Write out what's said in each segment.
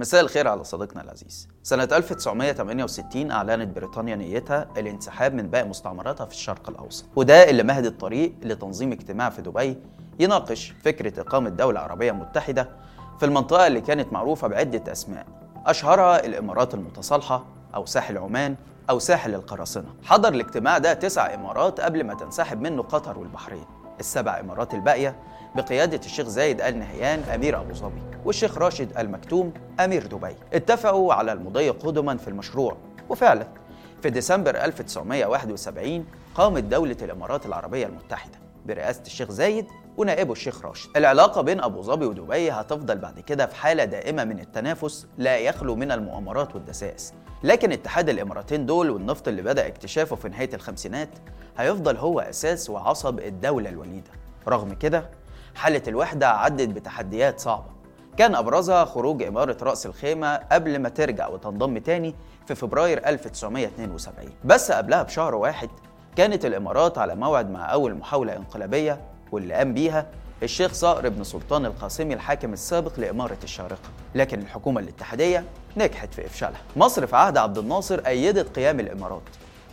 مساء الخير على صديقنا العزيز. سنة 1968 أعلنت بريطانيا نيتها الانسحاب من باقي مستعمراتها في الشرق الأوسط. وده اللي مهد الطريق لتنظيم اجتماع في دبي يناقش فكرة إقامة دولة عربية متحدة في المنطقة اللي كانت معروفة بعدة أسماء أشهرها الإمارات المتصالحة أو ساحل عمان أو ساحل القراصنة. حضر الاجتماع ده تسع إمارات قبل ما تنسحب منه قطر والبحرين. السبع إمارات الباقية بقيادة الشيخ زايد آل نهيان أمير أبو ظبي والشيخ راشد آل مكتوم أمير دبي. اتفقوا على المضي قدما في المشروع. وفعلا في ديسمبر 1971 قامت دولة الإمارات العربية المتحدة برئاسة الشيخ زايد ونائبه الشيخ راشد. العلاقة بين أبو ظبي ودبي هتفضل بعد كده في حالة دائمة من التنافس لا يخلو من المؤامرات والدسائس لكن اتحاد الإماراتين دول والنفط اللي بدأ اكتشافه في نهاية الخمسينات هيفضل هو أساس وعصب الدولة الوليدة. رغم كده حالة الوحدة عدت بتحديات صعبة. كان أبرزها خروج إمارة رأس الخيمة قبل ما ترجع وتنضم تاني في فبراير 1972 بس قبلها بشهر واحد كانت الإمارات على موعد مع أول محاولة إنقلابية واللي قام بيها الشيخ صقر بن سلطان القاسمي الحاكم السابق لإمارة الشارقة. لكن الحكومة الاتحادية نجحت في إفشالها. مصر في عهد عبد الناصر أيدت قيام الإمارات.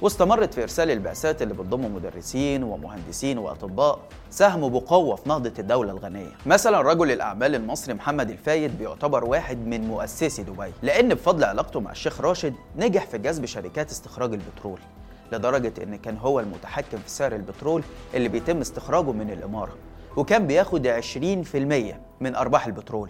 واستمرت في إرسال البعثات اللي بتضم مدرسين ومهندسين وأطباء ساهموا بقوة في نهضة الدولة الغنية. مثلا رجل الأعمال المصري محمد الفايد بيعتبر واحد من مؤسسي دبي لأن بفضل علاقته مع الشيخ راشد نجح في جذب شركات استخراج البترول لدرجة إن كان هو المتحكم في سعر البترول اللي بيتم استخراجه من الإمارة وكان بياخد 20% من أرباح البترول.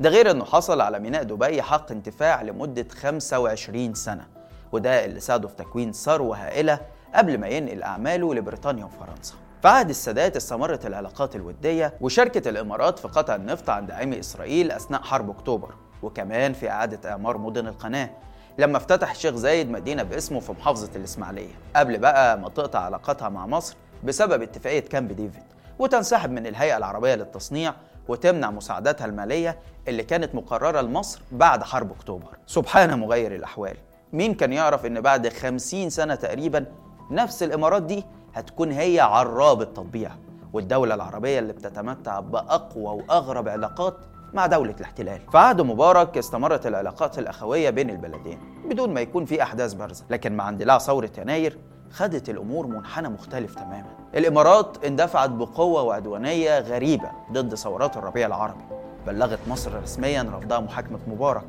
ده غير إنه حصل على ميناء دبي حق انتفاع لمدة 25 سنة. وده اللي ساعده في تكوين ثروة هائلة قبل ما ينقل أعماله لبريطانيا وفرنسا. في عهد السادات استمرت العلاقات الودية وشاركت الإمارات في قطع النفط عند عم إسرائيل أثناء حرب أكتوبر وكمان في إعادة إعمار مدن القناة لما افتتح الشيخ زايد مدينة باسمه في محافظة الإسماعيلية. قبل بقى ما تقطع علاقتها مع مصر بسبب اتفاقية كامب ديفيد وتنسحب من الهيئة العربية للتصنيع وتمنع مساعداتها المالية اللي كانت مقررة لمصر بعد حرب أكتوبر. سبحان مغير الأحوال. مين كان يعرف إن بعد خمسين سنة تقريبا نفس الإمارات دي هتكون هي عراب التطبيع والدولة العربية اللي بتتمتع بأقوى وأغرب علاقات مع دولة الاحتلال. في عهد مبارك استمرت العلاقات الأخوية بين البلدين بدون ما يكون في أحداث بارزة لكن مع اندلاع ثورة يناير خدت الأمور منحنى مختلف تماما. الإمارات اندفعت بقوة وعدوانية غريبة ضد ثورات الربيع العربي بلغت مصر رسميا رفضها محاكمة مبارك.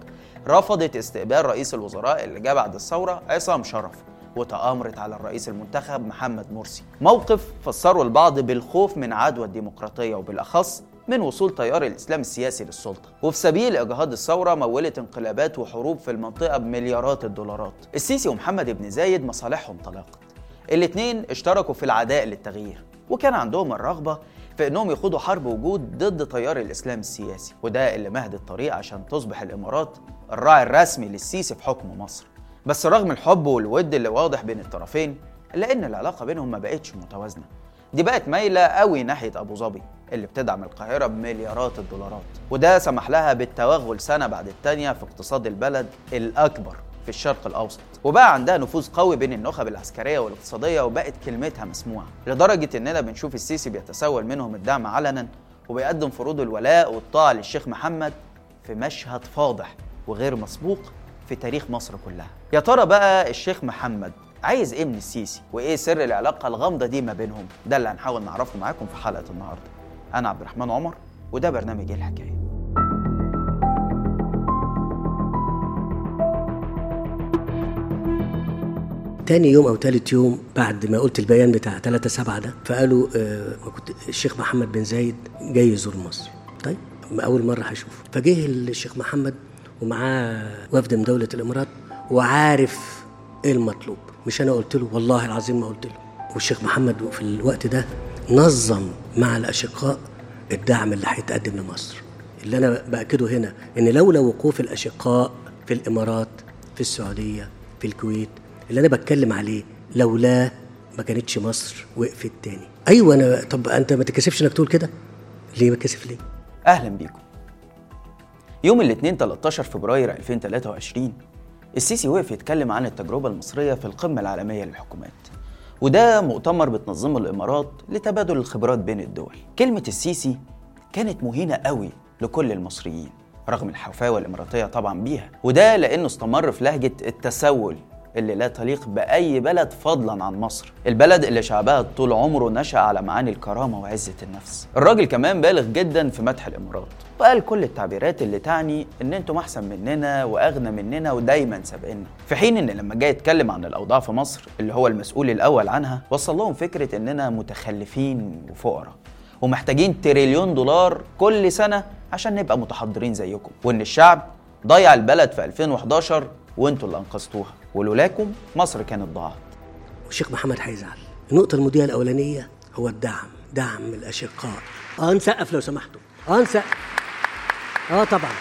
رفضت استقبال رئيس الوزراء اللي جاء بعد الثورة عصام شرف وتآمرت على الرئيس المنتخب محمد مرسي. موقف فسره البعض بالخوف من عدوى الديمقراطية وبالأخص من وصول تيار الإسلام السياسي للسلطة. وفي سبيل إجهاض الثورة مولت انقلابات وحروب في المنطقة بمليارات الدولارات. السيسي ومحمد بن زايد مصالحهم تلاقت الاثنين اشتركوا في العداء للتغيير. وكان عندهم الرغبة في انهم يخوضوا حرب وجود ضد تيار الاسلام السياسي وده اللي مهد الطريق عشان تصبح الامارات الراعي الرسمي للسيسي في حكم مصر. بس رغم الحب والود اللي واضح بين الطرفين إلا إن العلاقة بينهم ما بقتش متوازنة. دي بقت مايلة قوي ناحية أبو ظبي اللي بتدعم القاهرة بمليارات الدولارات وده سمح لها بالتوغل سنة بعد التانية في اقتصاد البلد الأكبر. في الشرق الأوسط وبقى عندها نفوذ قوي بين النخب العسكرية والاقتصادية وبقت كلمتها مسموعة لدرجة إننا بنشوف السيسي بيتسول منهم الدعم علنا وبيقدم فروض الولاء والطاعة للشيخ محمد في مشهد فاضح وغير مسبوق في تاريخ مصر كلها. يا ترى بقى الشيخ محمد عايز إيه من السيسي؟ وإيه سر العلاقة الغامضة دي ما بينهم؟ ده اللي هنحاول نعرفه معاكم في حلقة النهارده. أنا عبد الرحمن عمر وده برنامج إيه الحكاية. تاني يوم أو تالت يوم بعد ما قلت البيان بتاع 3 7 ده فقالوا آه كنت الشيخ محمد بن زايد جاي يزور مصر. طيب أول مرة هشوفه. فجه الشيخ محمد ومعاه وفد من دولة الإمارات وعارف إيه المطلوب. مش أنا قلت له والله العظيم ما قلت له. والشيخ محمد في الوقت ده نظم مع الأشقاء الدعم اللي هيتقدم لمصر. اللي أنا بأكده هنا إن لولا وقوف الأشقاء في الإمارات في السعودية في الكويت اللي أنا بتكلم عليه لولا ما كانتش مصر وقفت تاني. أيوه أنا طب أنت ما تكسفش إنك تقول كده؟ ليه بتكسف ليه؟ أهلا بيكم. يوم الاثنين 13 فبراير 2023 السيسي وقف يتكلم عن التجربة المصرية في القمة العالمية للحكومات. وده مؤتمر بتنظمه الإمارات لتبادل الخبرات بين الدول. كلمة السيسي كانت مهينة قوي لكل المصريين رغم الحفاوة الإماراتية طبعا بيها. وده لأنه استمر في لهجة التسول. اللي لا تليق بأي بلد فضلا عن مصر. البلد اللي شعبها طول عمره نشأ على معاني الكرامة وعزة النفس. الراجل كمان بالغ جدا في مدح الإمارات. وقال كل التعبيرات اللي تعني إن أنتم أحسن مننا وأغنى مننا ودايما سابقنا في حين إن لما جاي يتكلم عن الأوضاع في مصر اللي هو المسؤول الأول عنها وصل لهم فكرة إننا متخلفين وفقراء ومحتاجين تريليون دولار كل سنة عشان نبقى متحضرين زيكم. وإن الشعب ضيع البلد في 2011 وانتوا اللي أنقذتوها. ولولاكم مصر كانت ضاعت. والشيخ محمد هيزعل النقطة المضيئة الأولانية هو الدعم دعم الأشقاء. آه نسقف لو سمحتوا آه نسقف آه طبعا.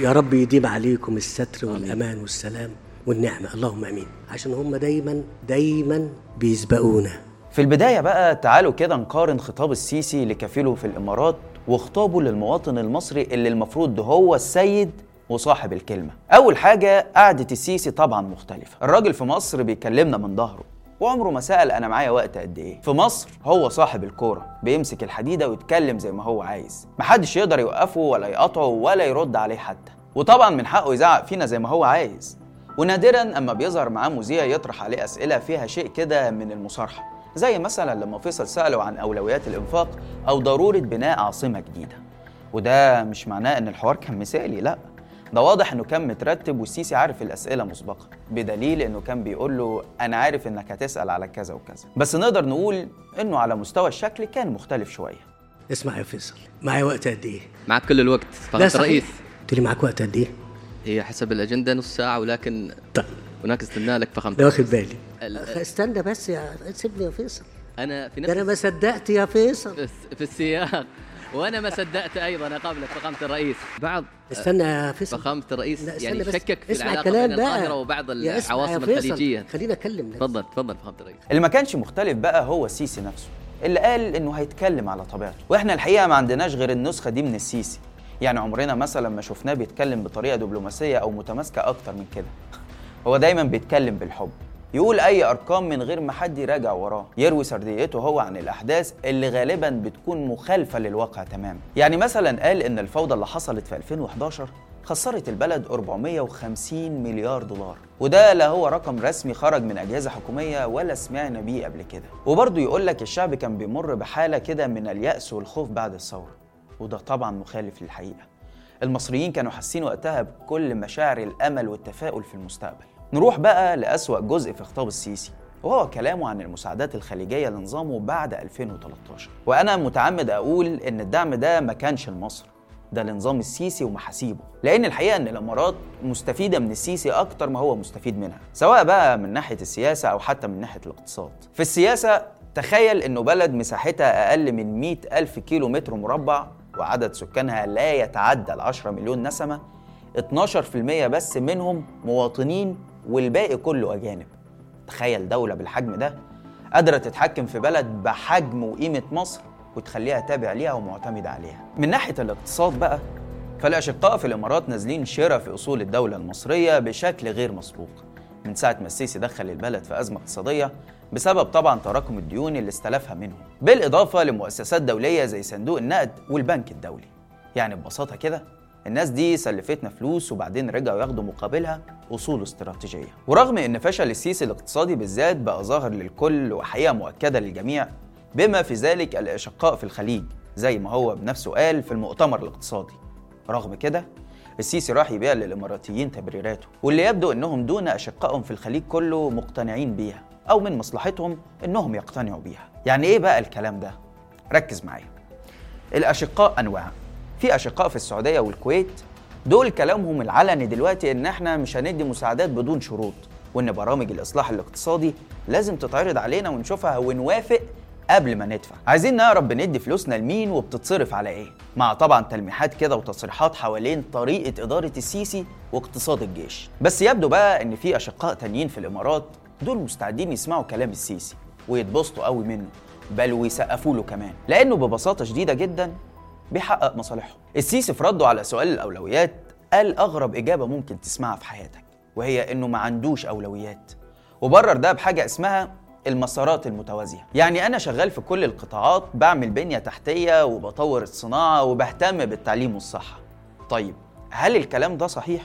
يا رب يديم عليكم الستر والأمان والسلام والنعمة. اللهم أمين. عشان هم دايما دايما بيسبقونا. في البداية بقى تعالوا كده نقارن خطاب السيسي لكفيله في الإمارات وخطابه للمواطن المصري اللي المفروض هو السيد وصاحب الكلمة. أول حاجة قعدة السيسي طبعا مختلفة. الراجل في مصر بيكلمنا من ظهره. وعمره ما سأل أنا معايا وقت قد إيه. في مصر هو صاحب الكورة بيمسك الحديدة ويتكلم زي ما هو عايز. محدش يقدر يوقفه ولا يقاطعه ولا يرد عليه حتى. وطبعا من حقه يزعق فينا زي ما هو عايز. ونادرا أما بيظهر معاه مذيع يطرح عليه أسئلة فيها شيء كده من المصارحة. زي مثلا لما فيصل سأله عن أولويات الإنفاق أو ضرورة بناء عاصمة جديدة. وده مش معناه إن الحوار كان مثالي لأ. ده واضح إنه كان مترتب والسيسي عارف الأسئلة مسبقا. بدليل إنه كان بيقول له أنا عارف إنك هتسأل على كذا وكذا. بس نقدر نقول إنه على مستوى الشكل كان مختلف شوية. اسمع يا فيصل معايا وقت قد إيه؟ معك كل الوقت. صحيح. الرئيس قلت لي معاك وقت قد إيه؟ هي حسب الأجندة نص ساعة ولكن طيب. هناك استنى لك فخامة ده واخد بالي. ال- استنى بس يا سيبني يا فيصل. أنا في ده أنا نفس ما صدقت يا فيصل. في الس- في السياق. وأنا ما صدقت أيضا أقابلك فخامة الرئيس. بعض. استنى يا فيصل. فخامة الرئيس يعني بس. شكك في اسمع العلاقة الكلام بين بقى. القاهرة وبعض يا اسمع يا العواصم فيصل. الخليجية. خلينا اتكلم تفضل تفضل فخامة الرئيس. اللي ما كانش مختلف بقى هو السيسي نفسه اللي قال إنه هيتكلم على طبيعته. وإحنا الحقيقة ما عندناش غير النسخة دي من السيسي. يعني عمرنا مثلا ما شفناه بيتكلم بطريقة دبلوماسية أو متماسكة أكتر من كده. هو دايما بيتكلم بالحب. يقول أي أرقام من غير ما حد يراجع وراه. يروي سرديته هو عن الأحداث اللي غالبا بتكون مخالفة للواقع تماما. يعني مثلا قال إن الفوضى اللي حصلت في 2011 خسرت البلد 450 مليار دولار. وده لا هو رقم رسمي خرج من أجهزة حكومية ولا سمعنا بيه قبل كده. وبرضه يقول لك الشعب كان بيمر بحالة كده من اليأس والخوف بعد الثورة. وده طبعا مخالف للحقيقة. المصريين كانوا حاسين وقتها بكل مشاعر الأمل والتفاؤل في المستقبل. نروح بقى لأسوأ جزء في خطاب السيسي وهو كلامه عن المساعدات الخليجية لنظامه بعد 2013 وأنا متعمد أقول إن الدعم ده ما كانش لمصر ده لنظام السيسي ومحاسيبه. لأن الحقيقة إن الإمارات مستفيدة من السيسي أكتر ما هو مستفيد منها سواء بقى من ناحية السياسة أو حتى من ناحية الاقتصاد. في السياسة تخيل إنه بلد مساحتها أقل من 100 ألف كيلو متر مربع وعدد سكانها لا يتعدى ال 10 مليون نسمة 12% بس منهم مواطنين والباقي كله أجانب. تخيل دولة بالحجم ده قادرة تتحكم في بلد بحجم وقيمة مصر وتخليها تابع ليها ومعتمد عليها. من ناحية الاقتصاد بقى فالأشقاء في الإمارات نازلين شراء في أصول الدولة المصرية بشكل غير مسبوق. من ساعة ما السيسي دخل البلد في أزمة اقتصادية بسبب طبعا تراكم الديون اللي استلفها منهم بالإضافة لمؤسسات دولية زي صندوق النقد والبنك الدولي. يعني ببساطة كده الناس دي سلفتنا فلوس وبعدين رجعوا ياخدوا مقابلها أصول استراتيجية. ورغم إن فشل السيسي الاقتصادي بالذات بقى ظاهر للكل وحقيقة مؤكدة للجميع بما في ذلك الإشقاء في الخليج زي ما هو بنفسه قال في المؤتمر الاقتصادي. رغم كده السيسي راح يبيع للإماراتيين تبريراته واللي يبدو إنهم دون أشقائهم في الخليج كله مقتنعين بيها. أو من مصلحتهم إنهم يقتنعوا بيها. يعني إيه بقى الكلام ده؟ ركز معايا. الأشقاء أنواع. في أشقاء في السعودية والكويت دول كلامهم العلني دلوقتي إن إحنا مش هندي مساعدات بدون شروط وإن برامج الإصلاح الاقتصادي لازم تتعرض علينا ونشوفها ونوافق قبل ما ندفع. عايزين نعرف بندي فلوسنا لمين وبتتصرف على إيه؟ مع طبعا تلميحات كده وتصريحات حوالين طريقة إدارة السيسي واقتصاد الجيش. بس يبدو بقى إن في أشقاء تانيين في الإمارات دول مستعدين يسمعوا كلام السيسي ويتبسطوا قوي منه بل ويسقفوا له كمان لأنه ببساطة شديدة جدا بيحقق مصالحهم. السيسي في رده على سؤال الأولويات قال أغرب إجابة ممكن تسمعها في حياتك وهي إنه ما عندوش أولويات. وبرر ده بحاجة اسمها المسارات المتوازية. يعني أنا شغال في كل القطاعات بعمل بنية تحتية وبطور الصناعة وبهتم بالتعليم والصحة. طيب هل الكلام ده صحيح؟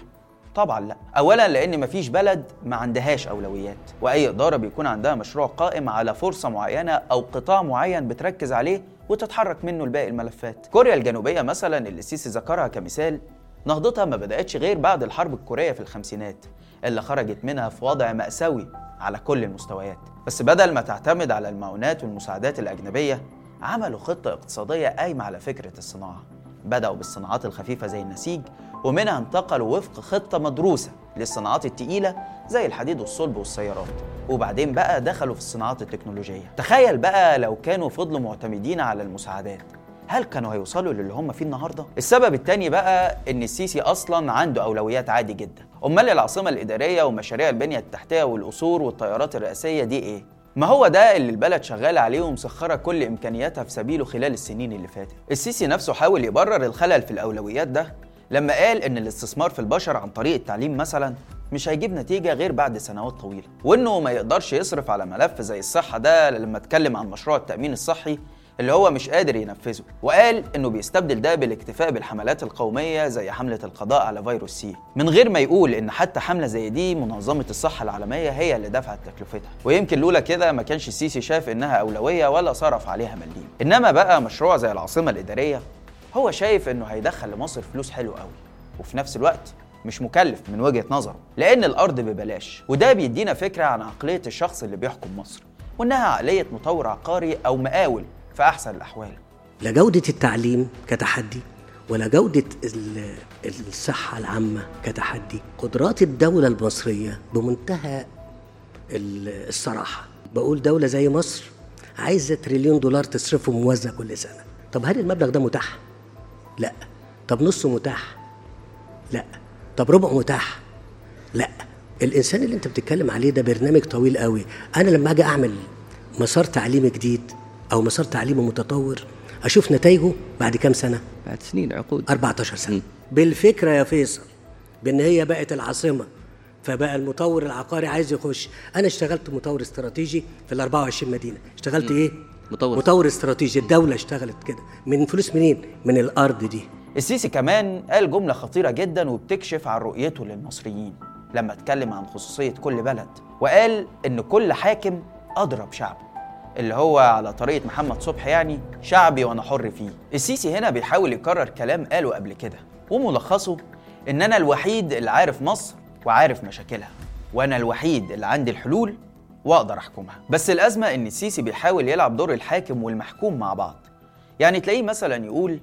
طبعا لا. اولا لأن مفيش بلد ما عندهاش أولويات وأي إدارة بيكون عندها مشروع قائم على فرصة معينة أو قطاع معين بتركز عليه وتتحرك منه لباقي الملفات. كوريا الجنوبية مثلا اللي السيسي ذكرها كمثال نهضتها ما بدأتش غير بعد الحرب الكورية في الخمسينات اللي خرجت منها في وضع مأساوي على كل المستويات. بس بدل ما تعتمد على المعونات والمساعدات الأجنبية عملوا خطة اقتصادية قايمة على فكرة الصناعة. بدأوا بالصناعات الخفيفة زي النسيج ومنها انتقلوا وفق خطة مدروسة للصناعات التقيلة زي الحديد والصلب والسيارات. وبعدين بقى دخلوا في الصناعات التكنولوجية. تخيل بقى لو كانوا فضلوا معتمدين على المساعدات. هل كانوا هيوصلوا للي هم فيه النهارده؟ السبب التاني بقى إن السيسي أصلا عنده أولويات عادي جدا، أمال العاصمة الإدارية ومشاريع البنية التحتية والقصور والطيارات الرئاسية دي إيه؟ ما هو ده اللي البلد شغالة عليه ومسخرة كل إمكانياتها في سبيله خلال السنين اللي فاتت. السيسي نفسه حاول يبرر الخلل في الأولويات ده لما قال إن الاستثمار في البشر عن طريق التعليم مثلا مش هيجيب نتيجة غير بعد سنوات طويلة وإنه ما يقدرش يصرف على ملف زي الصحة ده لما اتكلم عن مشروع التأمين الصحي اللي هو مش قادر ينفذه وقال إنه بيستبدل ده بالاكتفاء بالحملات القومية زي حملة القضاء على فيروس سي. من غير ما يقول إن حتى حملة زي دي منظمة الصحة العالمية هي اللي دفعت تكلفتها. ويمكن لولا كده ما كانش السيسي شاف إنها أولوية ولا صرف عليها مليم. إنما بقى مشروع زي العاصمة الإدارية هو شايف إنه هيدخل لمصر فلوس حلو قوي وفي نفس الوقت مش مكلف من وجهة نظره لأن الأرض ببلاش وده بيدينا فكرة عن عقلية الشخص اللي بيحكم مصر وإنها عقلية مطور عقاري أو مقاول في أحسن الأحوال. لا جودة التعليم كتحدي ولا جودة ال- الصحة العامة كتحدي. قدرات الدولة المصرية بمنتهى ال- الصراحة. بقول دولة زي مصر عايزة تريليون دولار تصرفه موازنة كل سنة. طب هل المبلغ ده متاح؟ لا. طب نصه متاح؟ لا. طب ربعه متاح؟ لا. الإنسان اللي أنت بتتكلم عليه ده برنامج طويل قوي. أنا لما أجي أعمل مسار تعليمي جديد أو مسار تعليمي متطور أشوف نتائجه بعد كام سنة؟ بعد سنين عقود. 14 سنة. بالفكرة يا فيصل بإن هي بقت العاصمة فبقى المطور العقاري عايز يخش. أنا اشتغلت مطور استراتيجي في ال 24 مدينة. اشتغلت إيه؟ مطور. مطور استراتيجي. الدولة اشتغلت كده. من فلوس منين؟ من الأرض دي. السيسي كمان قال جملة خطيرة جدا وبتكشف عن رؤيته للمصريين لما اتكلم عن خصوصية كل بلد وقال إن كل حاكم أدرى بشعبه اللي هو على طريقة محمد صبحي يعني شعبي وأنا حر فيه. السيسي هنا بيحاول يكرر كلام قاله قبل كده وملخصه إن أنا الوحيد اللي عارف مصر وعارف مشاكلها وأنا الوحيد اللي عندي الحلول وأقدر أحكمها. بس الأزمة إن السيسي بيحاول يلعب دور الحاكم والمحكوم مع بعض. يعني تلاقيه مثلا يقول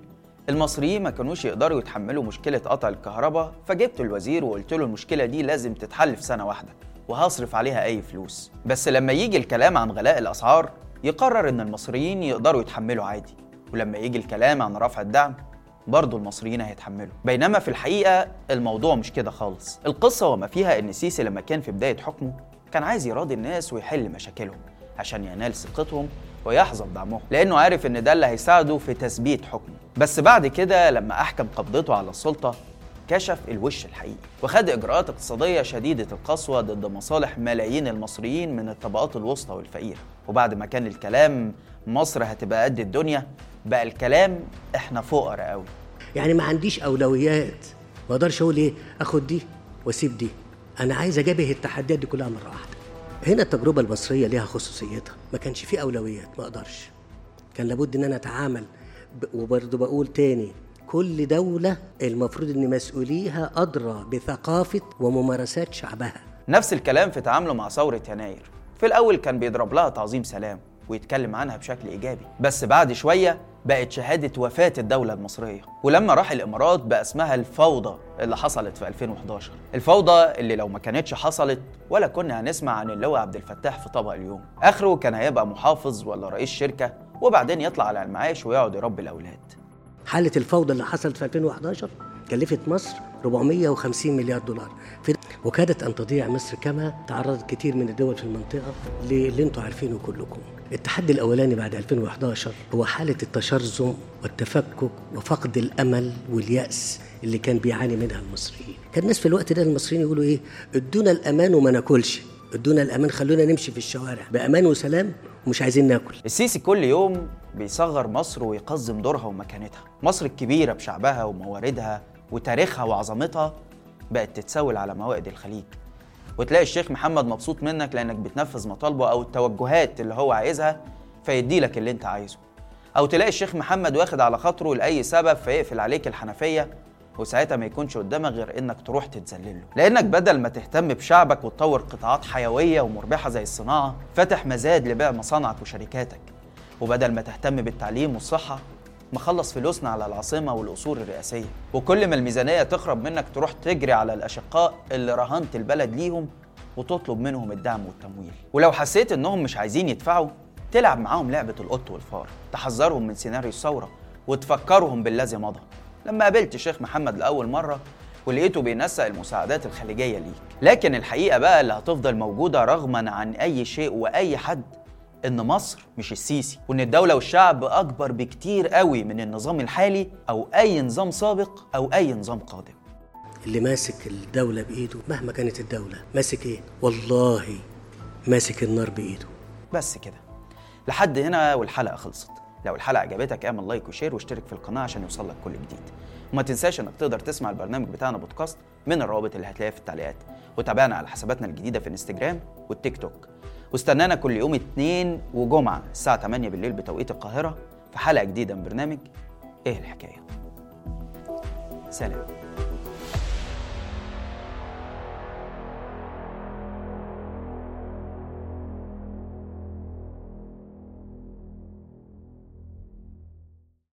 المصريين ما كانوش يقدروا يتحملوا مشكلة قطع الكهرباء فجبت الوزير وقلت له المشكلة دي لازم تتحل في سنة واحدة وهصرف عليها أي فلوس. بس لما يجي الكلام عن غلاء الأسعار يقرر إن المصريين يقدروا يتحملوا عادي. ولما يجي الكلام عن رفع الدعم برضه المصريين هيتحملوا. بينما في الحقيقة الموضوع مش كده خالص. القصة وما فيها إن السيسي لما كان في بداية حكمه كان عايز يراضي الناس ويحل مشاكلهم عشان ينال ثقتهم ويحظى بدعمهم لأنه عارف إن ده اللي هيساعده في تثبيت حكمه. بس بعد كده لما أحكم قبضته على السلطة كشف الوش الحقيقي وخد إجراءات اقتصادية شديدة القسوة ضد مصالح ملايين المصريين من الطبقات الوسطى والفقيرة. وبعد ما كان الكلام مصر هتبقى قد الدنيا بقى الكلام إحنا فقراء قوي يعني ما عنديش أولويات ما أقدرش أقول إيه آخد دي وأسيب دي. أنا عايز أجابه التحديات دي كلها مرة واحدة. هنا التجربة المصرية ليها خصوصيتها. ما كانش في أولويات ما أقدرش. كان لابد إن أنا أتعامل. وبرضه بقول تاني كل دولة المفروض إن مسؤوليها أدرى بثقافة وممارسات شعبها. نفس الكلام في تعامله مع ثورة يناير. في الأول كان بيضرب لها تعظيم سلام ويتكلم عنها بشكل إيجابي. بس بعد شوية بقت شهادة وفاة الدولة المصرية. ولما راح الإمارات بقى اسمها الفوضى اللي حصلت في 2011 الفوضى اللي لو ما كانتش حصلت ولا كنا هنسمع عن اللواء عبد الفتاح في طبق اليوم. آخره كان هيبقى محافظ ولا رئيس شركة وبعدين يطلع على المعاش ويقعد يربي الأولاد. حالة الفوضى اللي حصلت في 2011 كلفت مصر 450 مليار دولار. وكادت أن تضيع مصر كما تعرضت كتير من الدول في المنطقة اللي أنتوا عارفينه كلكم. التحدي الأولاني بعد 2011 هو حالة التشرذم والتفكك وفقد الأمل واليأس اللي كان بيعاني منها المصريين. كان الناس في الوقت ده المصريين يقولوا إيه؟ ادونا الأمان وما ناكلش. ادونا الأمان خلونا نمشي في الشوارع بأمان وسلام ومش عايزين ناكل. السيسي كل يوم بيصغر مصر ويقزم دورها ومكانتها. مصر الكبيرة بشعبها ومواردها وتاريخها وعظمتها بقت تتساول على موائد الخليج. وتلاقي الشيخ محمد مبسوط منك لأنك بتنفذ مطالبه أو التوجهات اللي هو عايزها فيدي لك اللي أنت عايزه. أو تلاقي الشيخ محمد واخد على خاطره لأي سبب فيقفل عليك الحنفية وساعتها ما يكونش قدامك غير إنك تروح تتذلل لأنك بدل ما تهتم بشعبك وتطور قطاعات حيوية ومربحة زي الصناعة فاتح مزاد لبيع مصانعك وشركاتك. وبدل ما تهتم بالتعليم والصحة مخلص فلوسنا على العاصمة والقصور الرئاسية. وكل ما الميزانية تخرب منك تروح تجري على الأشقاء اللي رهنت البلد ليهم وتطلب منهم الدعم والتمويل. ولو حسيت إنهم مش عايزين يدفعوا تلعب معاهم لعبة القط والفار. تحذرهم من سيناريو الثورة وتفكرهم بالذي مضى. لما قابلت الشيخ محمد لأول مرة ولقيته بينسق المساعدات الخليجية ليه لكن الحقيقة بقى اللي هتفضل موجودة رغما عن أي شيء وأي حد إن مصر مش السيسي وإن الدولة والشعب أكبر بكتير قوي من النظام الحالي أو أي نظام سابق أو أي نظام قادم. اللي ماسك الدولة بإيده مهما كانت الدولة ماسك إيه؟ والله ماسك النار بإيده. بس كده. لحد هنا والحلقة خلصت. لو الحلقة عجبتك اعمل like و share واشترك في القناة عشان يوصلك كل جديد. وما تنساش إنك تقدر تسمع البرنامج بتاعنا بودكاست من الروابط اللي هتلاقيها في التعليقات. وتابعنا على حساباتنا الجديدة في الانستجرام والتيك توك. واستنانا كل يوم اثنين وجمعة الساعة 8 بالليل بتوقيت القاهرة في حلقة جديدة من برنامج إيه الحكاية؟ سلام.